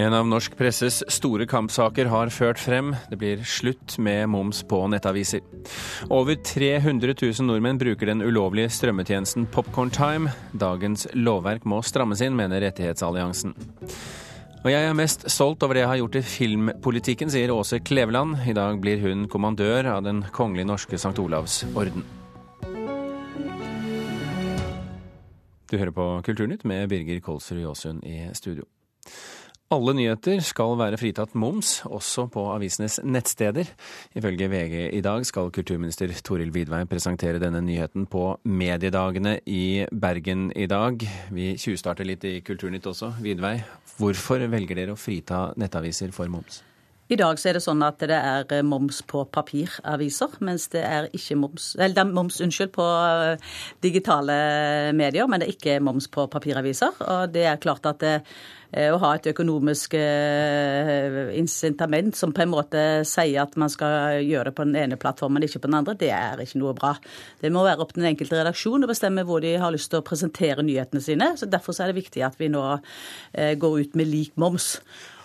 En av norsk presses store kampsaker har ført frem. Det blir slutt med moms på nettaviser. Over 300 000 nordmenn bruker den ulovlige strømmetjenesten Popcorn Time. Dagens lovverk må strammes inn, mener Rettighetsalliansen. Og jeg er mest stolt over det jeg har gjort i filmpolitikken, sier Åse Kleveland. I dag blir hun kommandør av Den kongelige norske St. Olavs orden. Du hører på Kulturnytt med Birger Kolsrud Jåsund i studio. Alle nyheter skal være fritatt moms, også på avisenes nettsteder. Ifølge VG i dag skal kulturminister Toril Vidvei presentere denne nyheten på mediedagene i Bergen i dag. Vi tjuvstarter litt i Kulturnytt også. Vidvei, hvorfor velger dere å frita nettaviser for moms? I dag så er det sånn at det er eh, moms på papiraviser, mens det er ikke moms Eller det er moms, unnskyld, på eh, digitale medier, men det er ikke moms på papiraviser. Og det er klart at det, eh, å ha et økonomisk incitament som på en måte sier at man skal gjøre det på den ene plattformen, ikke på den andre, det er ikke noe bra. Det må være opp til den enkelte redaksjon å bestemme hvor de har lyst til å presentere nyhetene sine. så Derfor er det viktig at vi nå går ut med lik moms.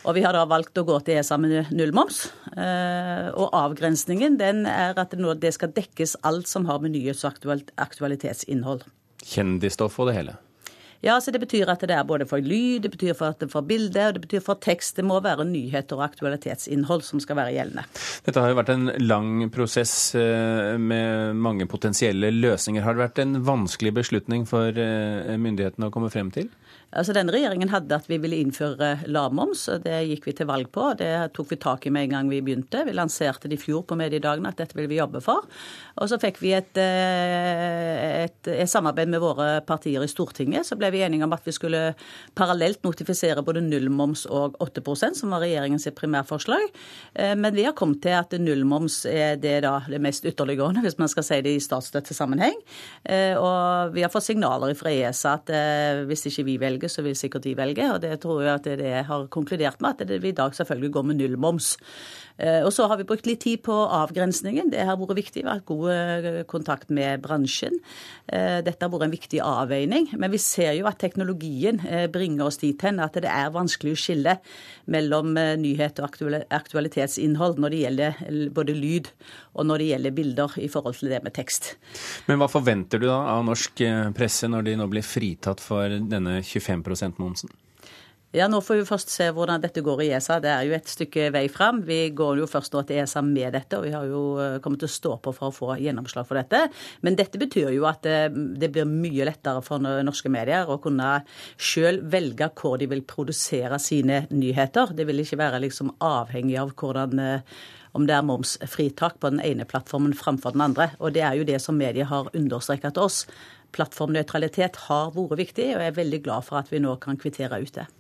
Og vi har da valgt å gå til ESA med nullmoms. Eh, og avgrensningen den er at det skal dekkes alt som har med nyhets- og. Kjendisstoff og det hele? Ja, så Det betyr at det er både for lyd, det betyr for, for bilde og det betyr for tekst. Det må være nyheter og aktualitetsinnhold som skal være gjeldende. Dette har jo vært en lang prosess eh, med mange potensielle løsninger. Har det vært en vanskelig beslutning for eh, myndighetene å komme frem til? Altså Denne regjeringen hadde at vi ville innføre lavmoms. og Det gikk vi til valg på. Det tok vi tak i med en gang vi begynte. Vi lanserte det i fjor på mediedagene at dette ville vi jobbe for. Og så fikk vi et, eh, et, et, samarbeid med våre partier i Stortinget. Så ble vi enige om at vi skulle parallelt notifisere både nullmoms og 8% som var regjeringens primærforslag. Eh, men vi har kommet til at nullmoms er det, da, det mest ytterliggående, hvis man skal si det i statsstøttesammenheng. Eh, og vi har fått signaler fra ESA at hvis ikke vi velger, så vil sikkert de velge. Og det tror jeg at det har konkludert med, at vi i dag selvfølgelig går med nullmoms. Eh, og så har vi brukt litt tid på avgrensningen. Det har vært viktig. Vi har hatt god eh, kontakt med bransjen. Eh, dette har vært en viktig avveining. Men vi ser jo at teknologien bringer oss dit hen at det er vanskelig å skille mellom nyhet og aktualitetsinnhold når det gjelder både lyd og når det gjelder bilder i forhold til det med tekst. Men hva forventer du da av norsk presse når de nå blir fritatt for denne 25 %-momsen? Ja, Nå får vi først se hvordan dette går i ESA. Det er jo et stykke vei fram. Vi går jo først nå til ESA med dette, og vi har jo eh, kommet til å stå på for å få gjennomslag for dette. Men dette betyr jo at det, eh, blir mye lettere for norske medier å kunne sjøl velge hvor de vil produsere sine nyheter. Det vil ikke være liksom avhengig av hvordan eh, om det er momsfritak på den ene plattformen framfor den andre. Og det er jo det som media har understreket til oss. Plattformnøytralitet har vært viktig, og jeg er veldig glad for at vi nå kan kvittere ut det.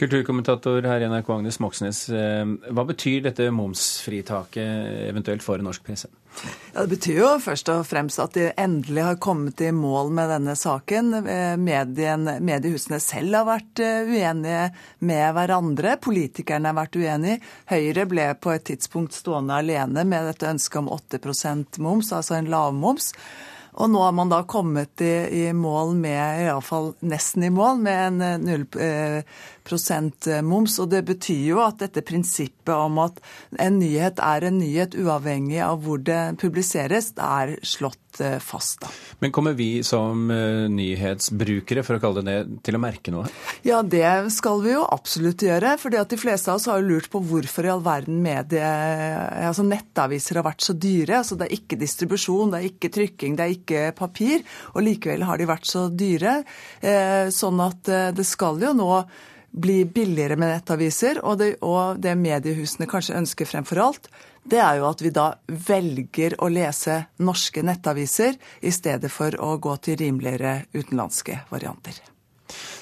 Kulturkommentator her i NRK Agnes Moxnes, eh, hva betyr dette momsfritaket eventuelt for norsk presse? Ja, det betyr jo først og fremst at de endelig har kommet i mål med denne saken. Eh, medien, mediehusene selv har vært eh, uenige med hverandre. Politikerne har vært uenige. Høyre ble på et tidspunkt stående alene med dette ønsket om 8% moms, altså en lavmoms. Og nå har man da kommet i, i mål med, iallfall nesten i mål, med en eh, null eh, moms. Og det betyr jo at dette prinsippet om at en nyhet er en nyhet uavhengig av hvor det publiseres, er slått eh, fast. da. Men kommer vi som nyhetsbrukere, for å kalle det det, til å merke noe? Ja, det skal vi jo absolutt gjøre. fordi at de fleste av oss har jo lurt på hvorfor i all verden medie, altså nettaviser har vært så dyre. Altså det er ikke distribusjon, det er ikke trykking, det er ikke papir. Og likevel har de vært så dyre. Sånn at det skal jo nå bli billigere med nettaviser. Og det, og det mediehusene kanskje ønsker fremfor alt, det er jo at vi da velger å lese norske nettaviser i stedet for å gå til rimeligere utenlandske varianter.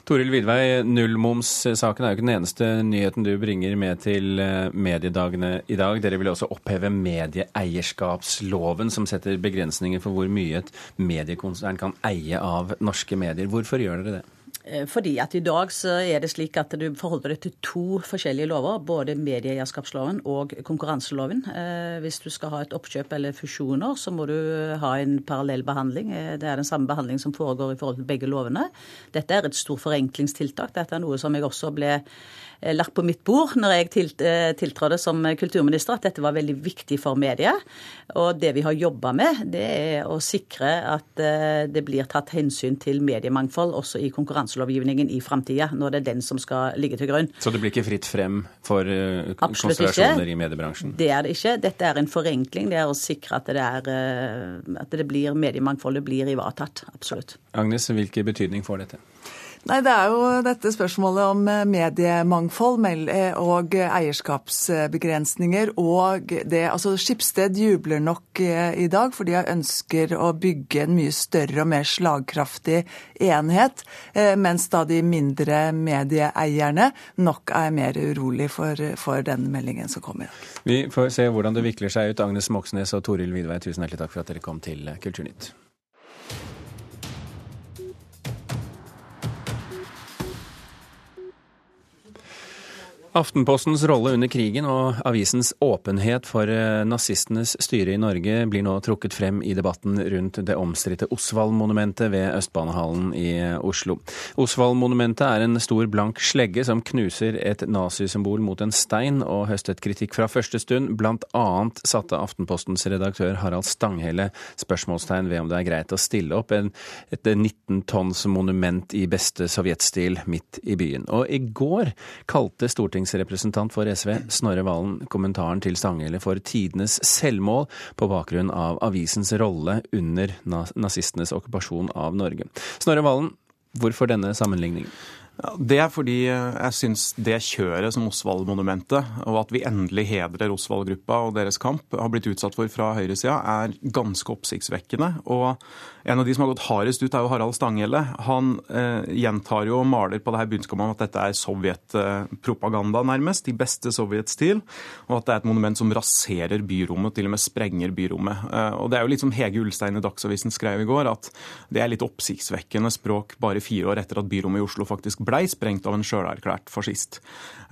Toril Vidvei, nullmomssaken er jo ikke den eneste nyheten du bringer med til eh, mediedagene i dag. Dere vil også oppheve medieeierskapsloven, som setter begrensninger for hvor mye et mediekonsern kan eie av norske medier. Hvorfor gjør dere det? Eh, fordi at i dag så er det slik at du forholder deg til to forskjellige lover. Både medieeierskapsloven og konkurranseloven. Eh, hvis du skal ha et oppkjøp eller fusjoner, så må du ha en parallell behandling. Eh, det er den samme behandling som foregår i forhold til begge lovene. Dette er et stort forenklingstiltak. Dette er noe som jeg også ble lagt på mitt bord når jeg tiltrådte som kulturminister, at dette var veldig viktig for mediet. Og det vi har jobba med, det er å sikre at det blir tatt hensyn til mediemangfold også i konkurranselovgivningen i framtida, når det er den som skal ligge til grunn. Så det blir ikke fritt frem for konstellasjoner i mediebransjen? Det er det ikke. Dette er en forenkling. Det er å sikre at det, er, at det blir mediemangfoldet blir ivaretatt. Absolutt. Agnes, hvilken betydning får dette? Nei, Det er jo dette spørsmålet om eh, mediemangfold eh, og eierskapsbegrensninger. og det, altså Skipsted jubler nok eh, i dag, for de ønsker å bygge en mye større og mer slagkraftig enhet. Mens da de mindre medieeierne nok er mer urolig for, for den meldingen som kommer. Vi får se hvordan det vikler seg ut. Agnes Moxnes og Toril Vidvei, tusen hjertelig takk for at dere kom til Kulturnytt. Aftenpostens rolle under krigen og avisens åpenhet for eh, nazistenes styre i Norge blir nå trukket frem i debatten rundt det omstridte Osvald-monumentet ved Østbanehallen i Oslo. Osvald-monumentet er en stor blank slegge som knuser et nazisymbol mot en stein, og høstet kritikk fra første stund. Blant annet satte Aftenpostens redaktør Harald Stanghelle spørsmålstegn ved om det er greit å stille opp en, et 19 tonns monument i beste sovjetstil midt i byen. Og i går kalte Stortinget stortingsrepresentant for SV, Snorre Valen, kommentaren til Stanghelle for tidenes selvmål på bakgrunn av avisens rolle under nazistenes okkupasjon av Norge. Snorre Valen, hvorfor denne sammenligningen? Det er fordi jeg syns det kjøret som Osvald-monumentet, og at vi endelig hedrer Osvald-gruppa og deres kamp, har blitt utsatt for fra høyresida, er ganske oppsiktsvekkende. Og en av de som har gått hardest ut, er jo Harald Stanghelle. Han eh, gjentar jo og maler på det her budskapet om at dette er sovjetpropaganda, nærmest, i beste sovjetstil. Og at det er et monument som raserer byrommet, til og med sprenger byrommet. Eh, og det er jo litt som Hege Ulstein i Dagsavisen skrev i går, at det er litt oppsiktsvekkende språk bare fire år etter at byrommet i Oslo faktisk blei sprengt av en sjølerklært fascist.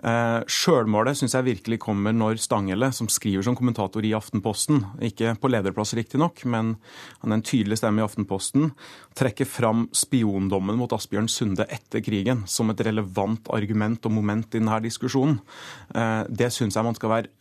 Eh, sjølmålet syns jeg virkelig kommer når Stanghelle, som skriver som kommentator i Aftenposten, ikke på lederplass riktignok, men han er en tydelig stemme i Aftenposten, trekker fram spiondommen mot Asbjørn Sunde etter krigen som et relevant argument og moment i denne diskusjonen. Eh, det syns jeg man skal være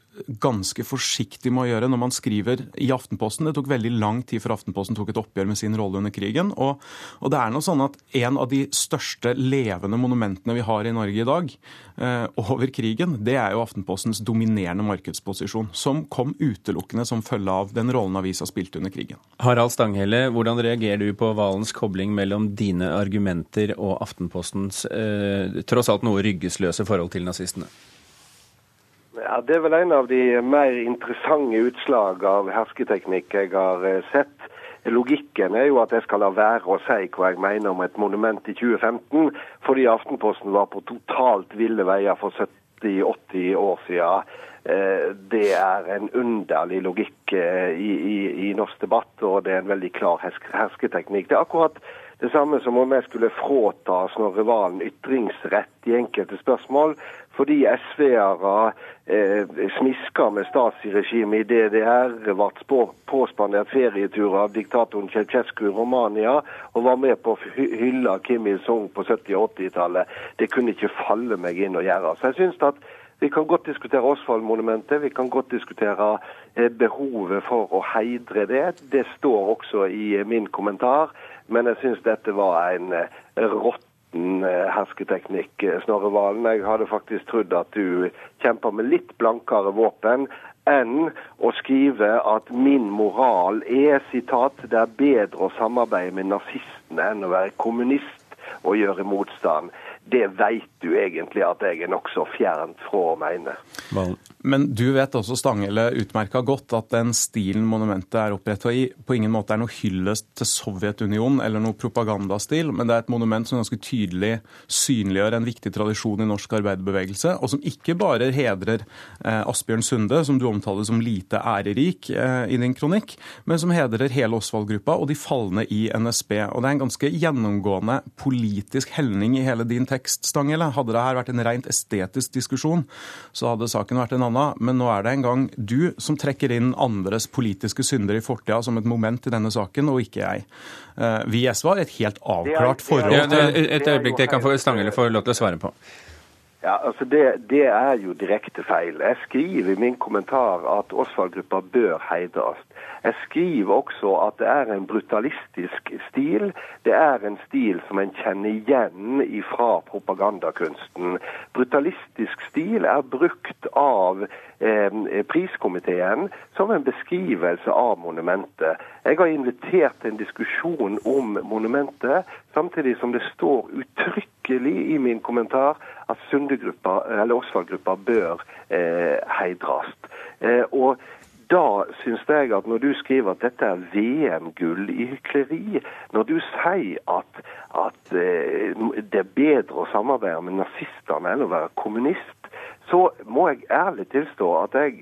ganske forsiktig med å gjøre når man skriver i Aftenposten. Det tok veldig lang tid før Aftenposten tok et oppgjør med sin rolle under krigen. Og, og det er noe sånn at en av de største levende monumentene vi har i Norge i dag eh, over krigen, det er jo Aftenpostens dominerende markedsposisjon, som kom utelukkende som følge av den rollen avisa spilte under krigen. Harald Stanghelle, hvordan reagerer du på Valens kobling mellom dine argumenter og Aftenpostens eh, tross alt noe ryggesløse forhold til nazistene? Ja, Det er vel en av de mer interessante utslag av hersketeknikk jeg har eh, sett. Logikken er jo at jeg skal la være å si hva jeg mener om et monument i 2015, fordi Aftenposten var på totalt ville veier for 70-80 år siden. Eh, det er en underlig logikk eh, i, i, i, norsk debatt, og det er en veldig klar hersketeknikk. Det er akkurat det samme som om jeg skulle fråta Snorre Valen ytringsrett i enkelte spørsmål, fordi SV-ere eh, smiska med Stasi-regimet i DDR, ble påspandert ferieturer av diktatoren Ceaucescu i Romania, og var med på å hylle Kim Il-sung på 70- og 80-tallet. Det kunne ikke falle meg inn å gjøre. Så jeg synes at vi kan godt diskutere Osvald-monumentet, vi kan godt diskutere eh, behovet for å heidre det. Det står også i eh, min kommentar. Men jeg syns dette var en eh, råtten eh, hersketeknikk, eh, Snorre Valen. Jeg hadde faktisk trodd at du kjemper med litt blankere våpen enn å skrive at min moral er sitat, det er bedre å samarbeide med nazistene enn å være kommunist og gjøre motstand. Det veit du egentlig at jeg er nokså fjernt fra å mene. Men du vet også, Stanghelle, utmerka godt at den stilen monumentet er oppretta i, på ingen måte er noe hyllest til Sovjetunionen eller noe propagandastil, men det er et monument som ganske tydelig synliggjør en viktig tradisjon i norsk arbeiderbevegelse, og som ikke bare hedrer eh, Asbjørn Sunde, som du omtaler som lite ærerik eh, i din kronikk, men som hedrer hele Osvald-gruppa og de falne i NSB. Og det er en ganske gjennomgående politisk helning i hele din tekst, Stanghelle. Hadde det her vært en rent estetisk diskusjon, så hadde saken vært en annen men nå er det en gang du som trekker inn andres politiske synder i fortida som et moment i denne saken, og ikke jeg. Eh, vi i SV har et helt avklart forhold til Et øyeblikk, det kan få Stanghelle få lov til å svare på. Ja, altså det, det, er jo direkte feil. Jeg skriver i min kommentar at Osvald-gruppa bør heides. Jeg skriver også at det er en brutalistisk stil. Det er en stil som en kjenner igjen fra propagandakunsten. Brutalistisk stil er brukt av eh, priskomiteen som en beskrivelse av monumentet. Jeg har invitert til en diskusjon om monumentet, samtidig som det står uttrykkelig i min kommentar at Sunde-gruppa, eller Osvald-gruppa, bør eh, heidres. Eh, og da syns jeg at når du skriver at dette er VM-gull i hykleri, når du sier at, at eh, det er bedre å samarbeide med nazistene enn å være kommunist, så må jeg ærlig tilstå at jeg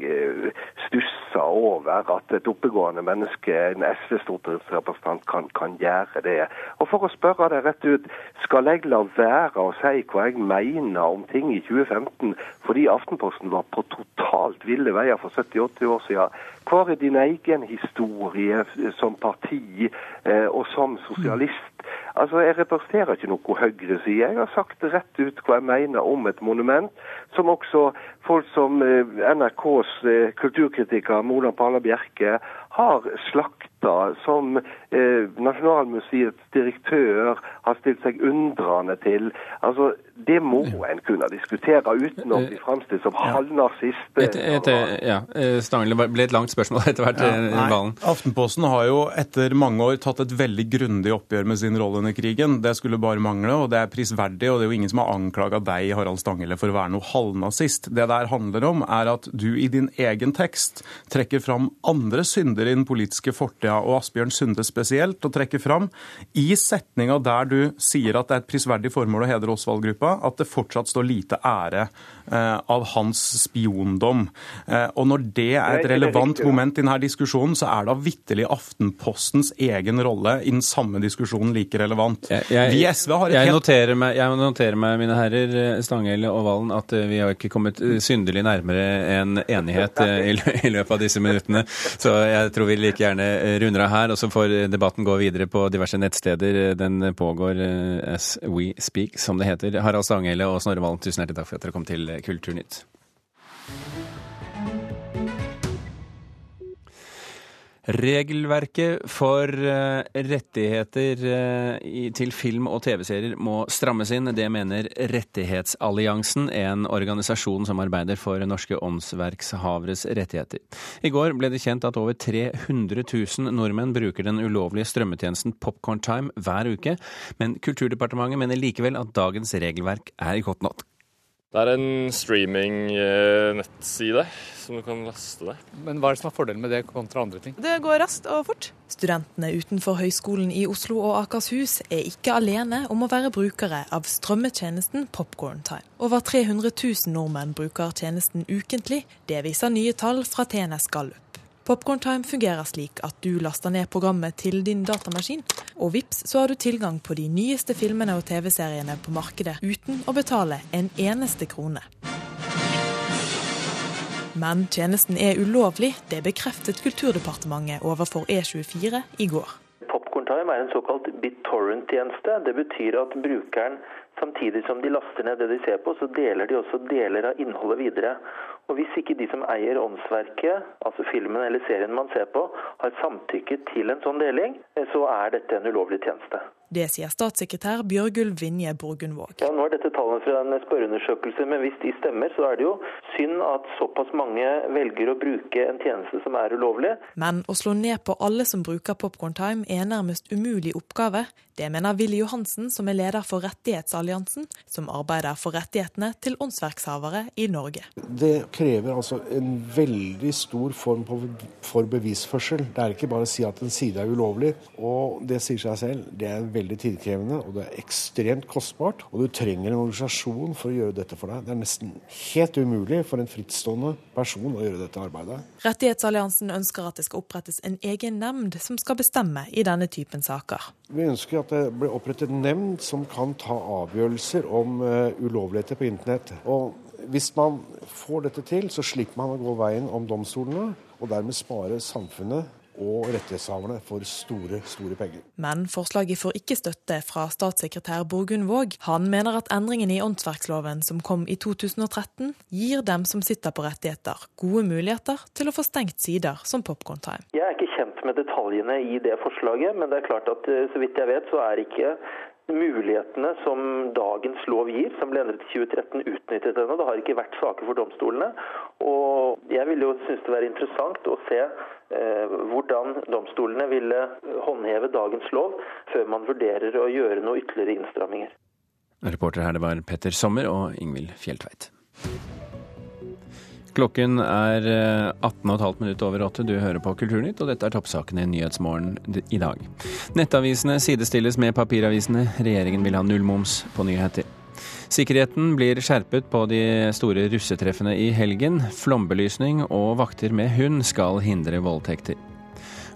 stussa stusser over at et oppegående menneske, en SV-stortingsrepresentant, kan, kan, gjøre det. Og for å spørre deg rett ut, skal jeg la være å si hva jeg mener om ting i 2015 fordi Aftenposten var på totalt ville veier for 70-80 år siden? Hva er din egen historie som parti eh, og som sosialist? Altså, Jeg representerer ikke noe høyreside. Jeg har sagt rett ut hva jeg mener om et monument, som også folk som eh, NRKs eh, kulturkritiker Mona Pala Bjerke har slakta, som eh, Nasjonalmuseets direktør har stilt seg undrende til. Altså, Det må en kunne diskutere uten å bli framstilt som halvnazist. Ja, eh, Ja. det ble et langt spørsmål etter hvert. Ja, eh. Aftenposten har jo etter mange år tatt et veldig grundig oppgjør med sin rolle under krigen. Det skulle bare mangle, og det er prisverdig. Og det er jo ingen som har anklaga deg, Harald Stangele, for å være noe halvnazist. Det der handler om, er at du i din egen tekst trekker fram andre synder i den politiske fortida, og Asbjørn Sunde spesielt, og trekke fram i setninga der du sier at det er et prisverdig formål å hedre Osvald-gruppa, at det fortsatt står lite ære eh, av hans spiondom. Eh, og når det er et relevant moment i denne diskusjonen, så er da vitterlig Aftenpostens egen rolle i den samme diskusjonen like relevant. Jeg, jeg, vi i SV har et jeg helt noterer meg, Jeg noterer meg, mine herrer Stanghelle og Valen, at vi har ikke kommet synderlig nærmere en enighet i, i løpet av disse minuttene. Så jeg tror vi like gjerne runder av her, og så får debatten går videre på diverse nettsteder. Den pågår as we speak, som det heter. Harald Stanghelle og Snorre Valen, tusen hjertelig takk for at dere kom til Kulturnytt. Regelverket for eh, rettigheter eh, til film- og TV-serier må strammes inn. Det mener Rettighetsalliansen, en organisasjon som arbeider for norske åndsverkshaveres rettigheter. I går ble det kjent at over 300 000 nordmenn bruker den ulovlige strømmetjenesten Popcorn Time hver uke, men Kulturdepartementet mener likevel at dagens regelverk er godt nok. Det er en streaming-nettside som du kan laste ned. Men hva er det som er fordelen med det kontra andre ting? Det går raskt og fort. Studentene utenfor Høgskolen i Oslo og Akershus er ikke alene om å være brukere av strømmetjenesten Popcorn Time. Over 300 000 nordmenn bruker tjenesten ukentlig. Det viser nye tall fra TNS Gallup. Popcorntime fungerer slik at du laster ned programmet til din datamaskin, og vips så har du tilgang på de nyeste filmene og TV-seriene på markedet uten å betale en eneste krone. Men tjenesten er ulovlig, det bekreftet Kulturdepartementet overfor E24 i går. Popcorntime er en såkalt BitTorrent-tjeneste. Det betyr at brukeren samtidig som de laster ned det de ser på, så deler de også deler av innholdet videre. Og Hvis ikke de som eier åndsverket, altså filmen eller serien man ser på, har samtykket til en sånn deling, så er dette en ulovlig tjeneste. Det sier statssekretær Bjørgulv Vinje Borgundvåg. Ja, nå er dette tallene fra en spørreundersøkelse, men hvis de stemmer, så er det jo synd at såpass mange velger å bruke en tjeneste som er ulovlig. Men å slå ned på alle som bruker Popcorn Time er nærmest umulig oppgave. Det mener Willy Johansen, som er leder for Rettighetsalliansen, som arbeider for rettighetene til åndsverkshavere i Norge. Det krever altså en veldig stor form for bevisførsel. Det er ikke bare å si at en side er ulovlig, og det sier seg selv. Det er veldig veldig tidkrevende, og det er ekstremt kostbart. Og du trenger en organisasjon for å gjøre dette for deg. Det er nesten helt umulig for en frittstående person å gjøre dette arbeidet. Rettighetsalliansen ønsker at det skal opprettes en egen nemnd som skal bestemme i denne typen saker. Vi ønsker at det blir opprettet en nemnd som kan ta avgjørelser om uh, ulovligheter på internett. Og hvis man får dette til, så slipper man å gå veien om domstolene, og dermed spare samfunnet og rettighetshaverne får store, store penger. Men forslaget får ikke støtte fra statssekretær Borgund Våg. Han mener at endringen i åndsverksloven som kom i 2013, gir dem som sitter på rettigheter, gode muligheter til å få stengt sider som Popcorn Time. Jeg er ikke kjent med detaljene i det forslaget, men det er klart at så vidt jeg vet, så er ikke mulighetene som dagens lov gir, som ble endret i 2013, utnyttet ennå. Det har ikke vært saker for domstolene. Og jeg ville jo synes det være interessant å se eh, hvordan domstolene ville håndheve dagens lov, før man vurderer å gjøre noe ytterligere innstramminger. Reporter her det var Petter Sommer og Ingvild Fjeltveit. Klokken er 18,5 eh, minutter over åtte. Du hører på Kulturnytt, og dette er toppsakene i Nyhetsmorgen i dag. Nettavisene sidestilles med papiravisene. Regjeringen vil ha nullmoms på nyheter. Sikkerheten blir skjerpet på de store russetreffene i helgen. Flombelysning og vakter med hund skal hindre voldtekter.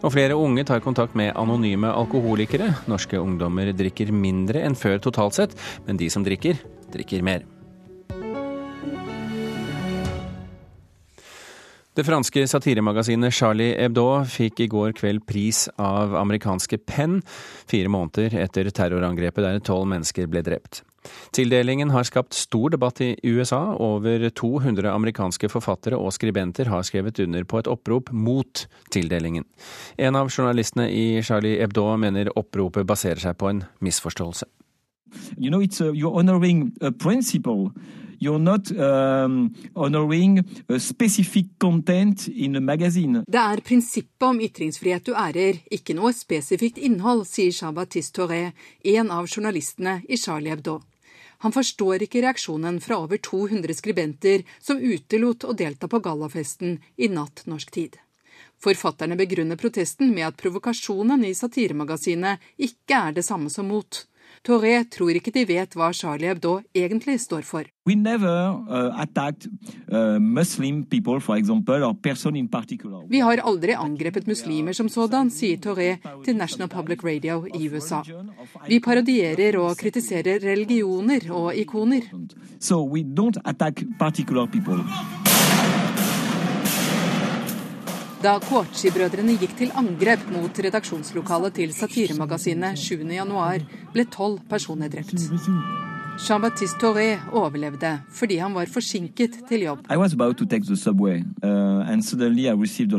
Og flere unge tar kontakt med anonyme alkoholikere. Norske ungdommer drikker mindre enn før totalt sett, men de som drikker, drikker mer. Det franske satiremagasinet Charlie Hebdo fikk i går kveld pris av amerikanske Penn, fire måneder etter terrorangrepet der tolv mennesker ble drept. Tildelingen har skapt stor debatt i USA. Over 200 amerikanske forfattere og skribenter har skrevet under på et opprop mot tildelingen. En av journalistene i Charlie Hebdo mener oppropet baserer seg på en misforståelse. You know, it's a, you're you're not um, honoring a specific content in a magazine. Det er prinsippet om ytringsfrihet du ærer, ikke noe spesifikt innhold, sier Jean-Baptiste Toré, en av journalistene i Charlie Hebdo. Han forstår ikke reaksjonen fra over 200 skribenter som utelot å delta på gallafesten i natt norsk tid. Forfatterne begrunner protesten med at provokasjonen i satiremagasinet ikke er det samme som mot. Toré tror ikke de vet hva Charlie Hebdo egentlig står for. Never, uh, uh, example, Vi har aldri angrepet muslimer som sådan, sier Toré til National Public Radio i USA. Vi parodierer og kritiserer religioner og ikoner. So we don't attack particular people. Da Kouachi-brødrene gikk til angrep mot redaksjonslokalet til satiremagasinet 7.1, ble tolv personer drept. Jean-Baptiste Toré overlevde fordi han var forsinket til jobb. I was about to take subway, uh, and suddenly I received a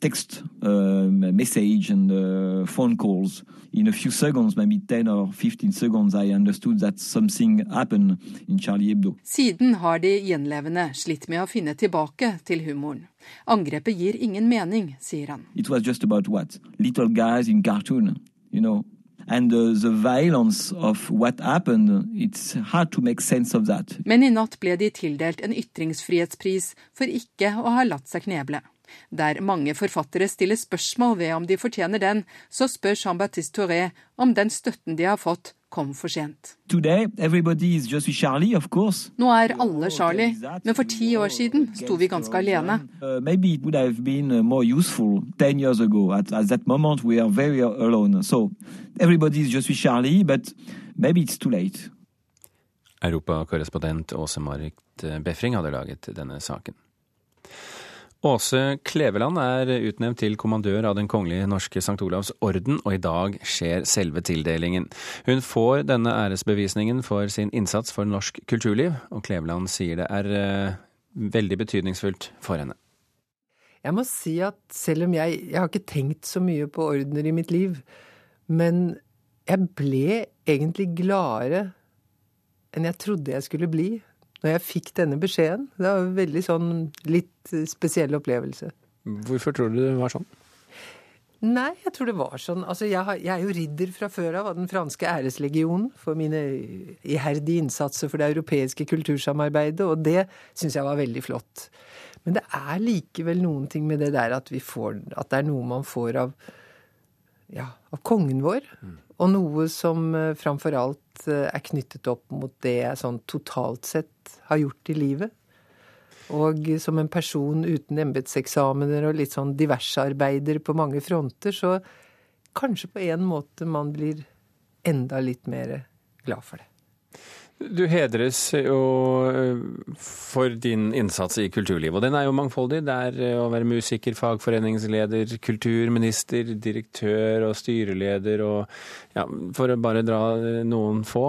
text uh, message and uh, phone calls. In a few seconds, maybe 10 or 15 seconds, I understood that something happened in Charlie Hebdo. Siden har de gjenlevende slitt med å finne tilbake til humoren. Angrepet gir ingen mening, sier han. It was just about what? Little guys in cartoon, you know. And uh, the violence of what happened, it's hard to make sense of that. Men i natt ble de tildelt en ytringsfrihetspris for ikke å ha latt seg kneble. Der mange forfattere stiller spørsmål ved om de fortjener den, så spør Jean-Baptiste Touré om den støtten de har fått, kom for sent. Today, Charlie, Nå er alle Charlie, men for ti år siden sto vi ganske alene. Uh, maybe it would have been uh, more useful ten years ago. At, at that moment, we are very alone. So everybody is just Charlie, but maybe it's too late. Europakorrespondent Åse Marit Befring hadde laget denne saken. Åse Kleveland er utnevnt til kommandør av Den kongelige norske St. Olavs orden, og i dag skjer selve tildelingen. Hun får denne æresbevisningen for sin innsats for norsk kulturliv, og Kleveland sier det er uh, veldig betydningsfullt for henne. Jeg må si at selv om jeg Jeg har ikke tenkt så mye på ordener i mitt liv, men jeg ble egentlig gladere enn jeg trodde jeg skulle bli når jeg fikk denne beskjeden. Det var en veldig sånn litt spesiell opplevelse. Hvorfor tror du det var sånn? Nei, jeg tror det var sånn. Altså, jeg, har, jeg, er jo ridder fra før av av den franske æreslegionen for mine iherdige innsatser for det europeiske kultursamarbeidet, og det syns jeg var veldig flott. Men det er likevel noen ting med det der at vi får At det er noe man får av ja, av kongen vår. Mm. Og noe som eh, framfor alt eh, er knyttet opp mot det jeg sånn totalt sett har gjort i livet. Og som en person uten embetseksamener og litt sånn diversarbeider på mange fronter, så kanskje på en måte man blir enda litt mer glad for det. Du hedres jo eh, for din innsats i kulturlivet, og den er jo mangfoldig. Det er eh, å være musiker, fagforeningsleder, kulturminister, direktør og styreleder og ja, for å bare dra eh, noen få.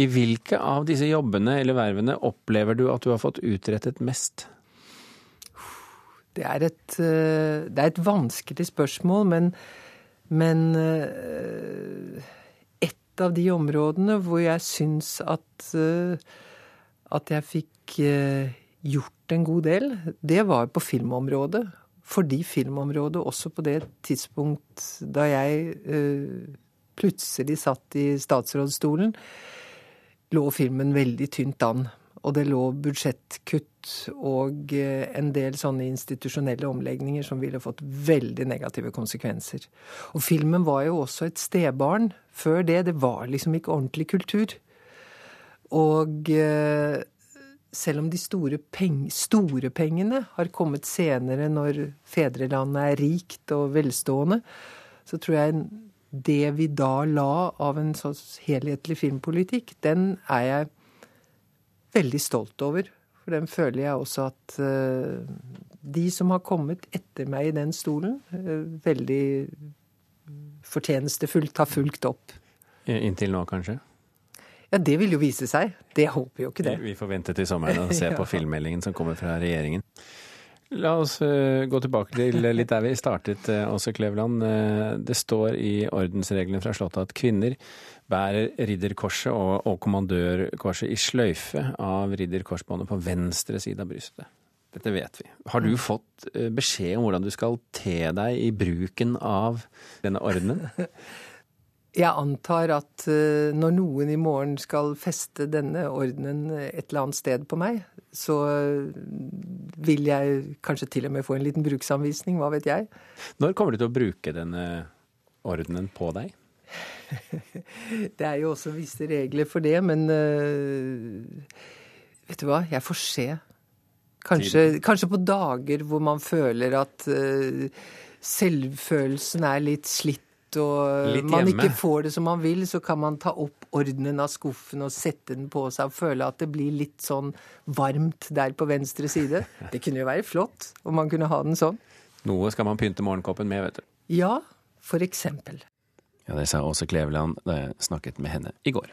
I hvilke av disse jobbene eller vervene opplever du at du har fått utrettet mest? Det er et, det er et vanskelig spørsmål, men, men av de områdene hvor jeg syns at, eh, at jeg fikk eh, gjort en god del, det var på filmområdet. Fordi filmområdet også på det tidspunkt da jeg eh, plutselig satt i statsrådsstolen, lå filmen veldig tynt an. Og det lå budsjettkutt og eh, en del sånne institusjonelle omlegninger som ville fått veldig negative konsekvenser. Og filmen var jo også et stebarn før det. Det var liksom ikke ordentlig kultur. Og eh, selv om de store, peng store pengene har kommet senere når fedrelandet er rikt og velstående, så tror jeg det vi da la av en så helhetlig filmpolitikk, den er jeg veldig stolt over. For den føler jeg også at uh, de som har kommet etter meg i den stolen, uh, veldig fortjenestefullt har fulgt opp. Inntil nå, kanskje? Ja, det vil jo vise seg. Det håper jo ikke det. Vi får vente til sommeren og se ja. på filmmeldingen som kommer fra regjeringen. La oss uh, gå tilbake til litt der vi startet, Åse Kleveland. det står i ordensreglene fra Slottet at kvinner bærer ridderkorset og, og kommandørkorset i sløyfe av ridderkorsbåndet på venstre side av brystet. Dette vet vi. Har du fått eh, beskjed om hvordan du skal te deg i bruken av denne ordenen? Jeg antar at eh, når noen i morgen skal feste denne ordenen et eller annet sted på meg, så eh, vil jeg kanskje til og med få en liten bruksanvisning, hva vet jeg. Når kommer du til å bruke denne ordenen på deg? det er jo også visse regler for det, men uh, vet du hva, jeg får se. Kanskje, kanskje, på dager hvor man føler at uh, selvfølelsen er litt slitt og litt man ikke får det som man vil, så kan man ta opp ordenen av skuffen og sette den på seg og føle at det blir litt sånn varmt der på venstre side. Det kunne jo være flott om man kunne ha den sånn. Noe skal man pynte morgenkoppen med, vet du. Ja, for eksempel. Ja, Det sa Åse Kleveland da jeg snakket med henne i går.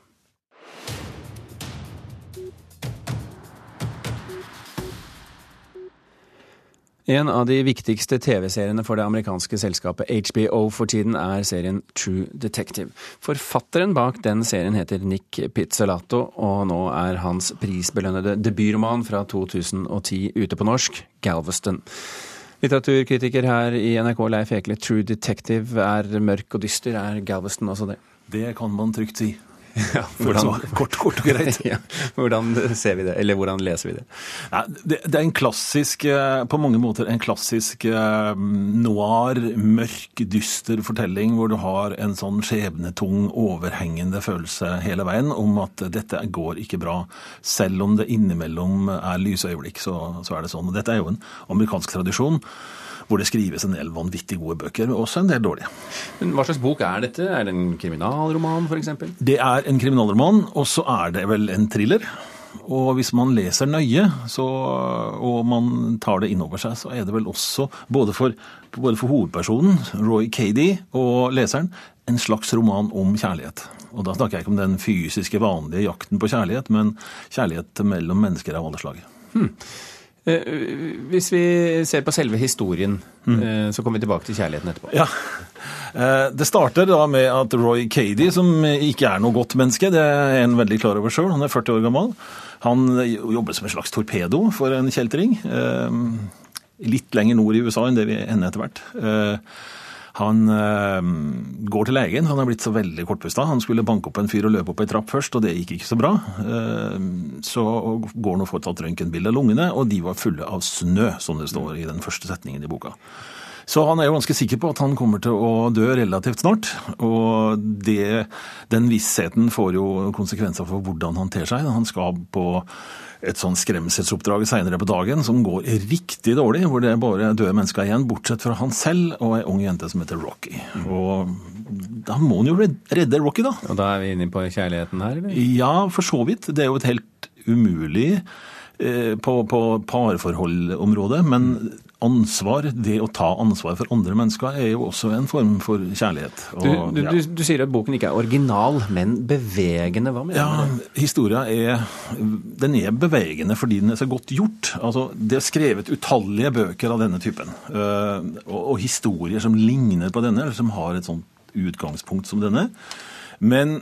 En av de viktigste TV-seriene for det amerikanske selskapet HBO for tiden er serien True Detective. Forfatteren bak den serien heter Nick Pizzolatto, og nå er hans prisbelønnede debutroman fra 2010 ute på norsk, Galveston. Litteraturkritiker her i NRK, Leif Ekle. True Detective er mørk og dyster. Er Galveston også det? Det kan man trygt si. Ja, hvordan, kort, kort, og greit. ja, hvordan ser vi det, eller hvordan leser vi det? Ja, det, det, er en klassisk, eh, på mange måter en klassisk eh, noir, mørk, dyster fortelling hvor du har en sånn skjebnetung, overhengende følelse hele veien om at dette går ikke bra. Selv om det innimellom er lyse øyeblikk, så, så er det sånn. Dette er jo en amerikansk tradisjon hvor det skrives en del vanvittig gode bøker, men også en del dårlige. Men Hva slags bok er dette? Er det en kriminalroman f.eks.? Det er en kriminalroman, og så er det vel en thriller. Og hvis man leser nøye, så, og man tar det inn over seg, så er det vel også, både for, både for hovedpersonen, Roy Cady, og leseren, en slags roman om kjærlighet. Og da snakker jeg ikke om den fysiske, vanlige jakten på kjærlighet, men kjærlighet mellom mennesker av alle slag. Hmm. Eh, hvis vi ser på selve historien, mm. Eh, så kommer vi tilbake til kjærligheten etterpå. Ja. Eh, det starter da med at Roy Cady, som ikke er noe godt menneske, det er en veldig klar over sjøl, han er 40 år gammel, han jobber som en slags torpedo for en kjeltring. Litt lenger nord i USA enn det vi ender etter hvert. Han øh, går til legen. Han er blitt så veldig kortpusta. Han skulle banke opp en fyr og løpe opp ei trapp først, og det gikk ikke så bra. Uh, så går han og får tatt røntgenbilde av lungene, og de var fulle av snø, som det står i den første setningen i boka. Så han er jo ganske sikker på at han kommer til å dø relativt snart. Og det, den vissheten får jo konsekvenser for hvordan han ter seg. Han skal på et sånn skremselsoppdrag senere på dagen som går riktig dårlig, hvor det er bare døde mennesker igjen, bortsett fra han selv og ei ung jente som heter Rocky. Og da må han jo redde Rocky, da. Og da er vi inne på kjærligheten her, eller? Ja, for så vidt. Det er jo et helt umulig eh, på, på parforholdområdet, men ansvar, det å ta ansvar for andre mennesker, er jo også en form for kjærlighet. Og, du, du, ja. du, du, sier at boken ikke er original, men bevegende. Hva mener ja, du? Historia er, den er bevegende fordi den er så godt gjort. Altså, det er skrevet utallige bøker av denne typen. Uh, og, og, historier som ligner på denne, eller som har et sånt utgangspunkt som denne. Men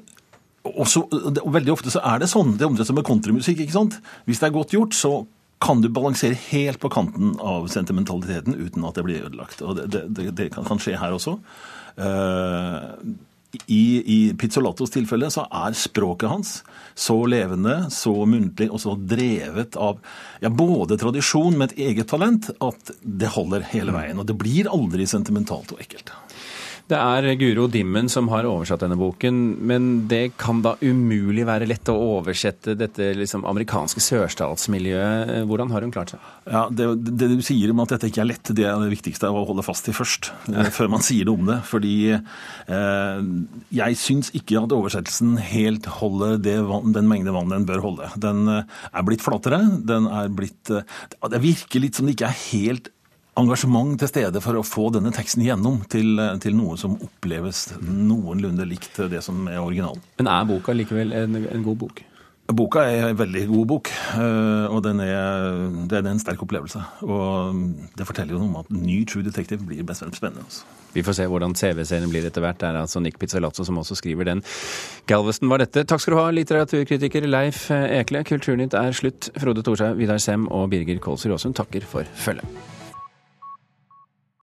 også, og veldig ofte så er det sånn. Det er omtrent som med countrymusikk. ikke sant? Hvis det er godt gjort, så kan du balansere helt på kanten av sentimentaliteten uten at det blir ødelagt. Og det, det, det kan skje her også. Uh, i, I Pizzolatos tilfelle så er språket hans så levende, så muntlig og så drevet av ja, både tradisjon med et eget talent at det holder hele veien. Og det blir aldri sentimentalt og ekkelt. Det er Guro Dimmen som har oversatt denne boken, men det kan da umulig være lett å oversette dette liksom, amerikanske sørstatsmiljøet. Hvordan har hun klart seg? Ja, det, det, du sier om at dette ikke er lett, det er det viktigste å holde fast i først. Eh, før man sier noe om det. Fordi eh, jeg syns ikke at oversettelsen helt holder det, den mengde vann den bør holde. Den eh, er blitt flatere. Den er blitt eh, Det virker litt som det ikke er helt engasjement til stede for å få denne teksten gjennom til, til, noe som oppleves noenlunde likt det som er originalen. Men er boka likevel en, en god bok? Boka er en veldig god bok, og og er, det er en sterk opplevelse. Og det forteller jo noe om at ny True Detective blir best spennende. Altså. Vi får se hvordan CV-serien blir etter hvert. Det er altså Nick Pizzalazzo som også skriver den. Galveston var dette. Takk skal du ha, litteraturkritiker Leif Ekle. Kulturnytt er slutt. Frode Thorshaug, Vidar Sem og Birger Kolsrud Aasund takker for følget.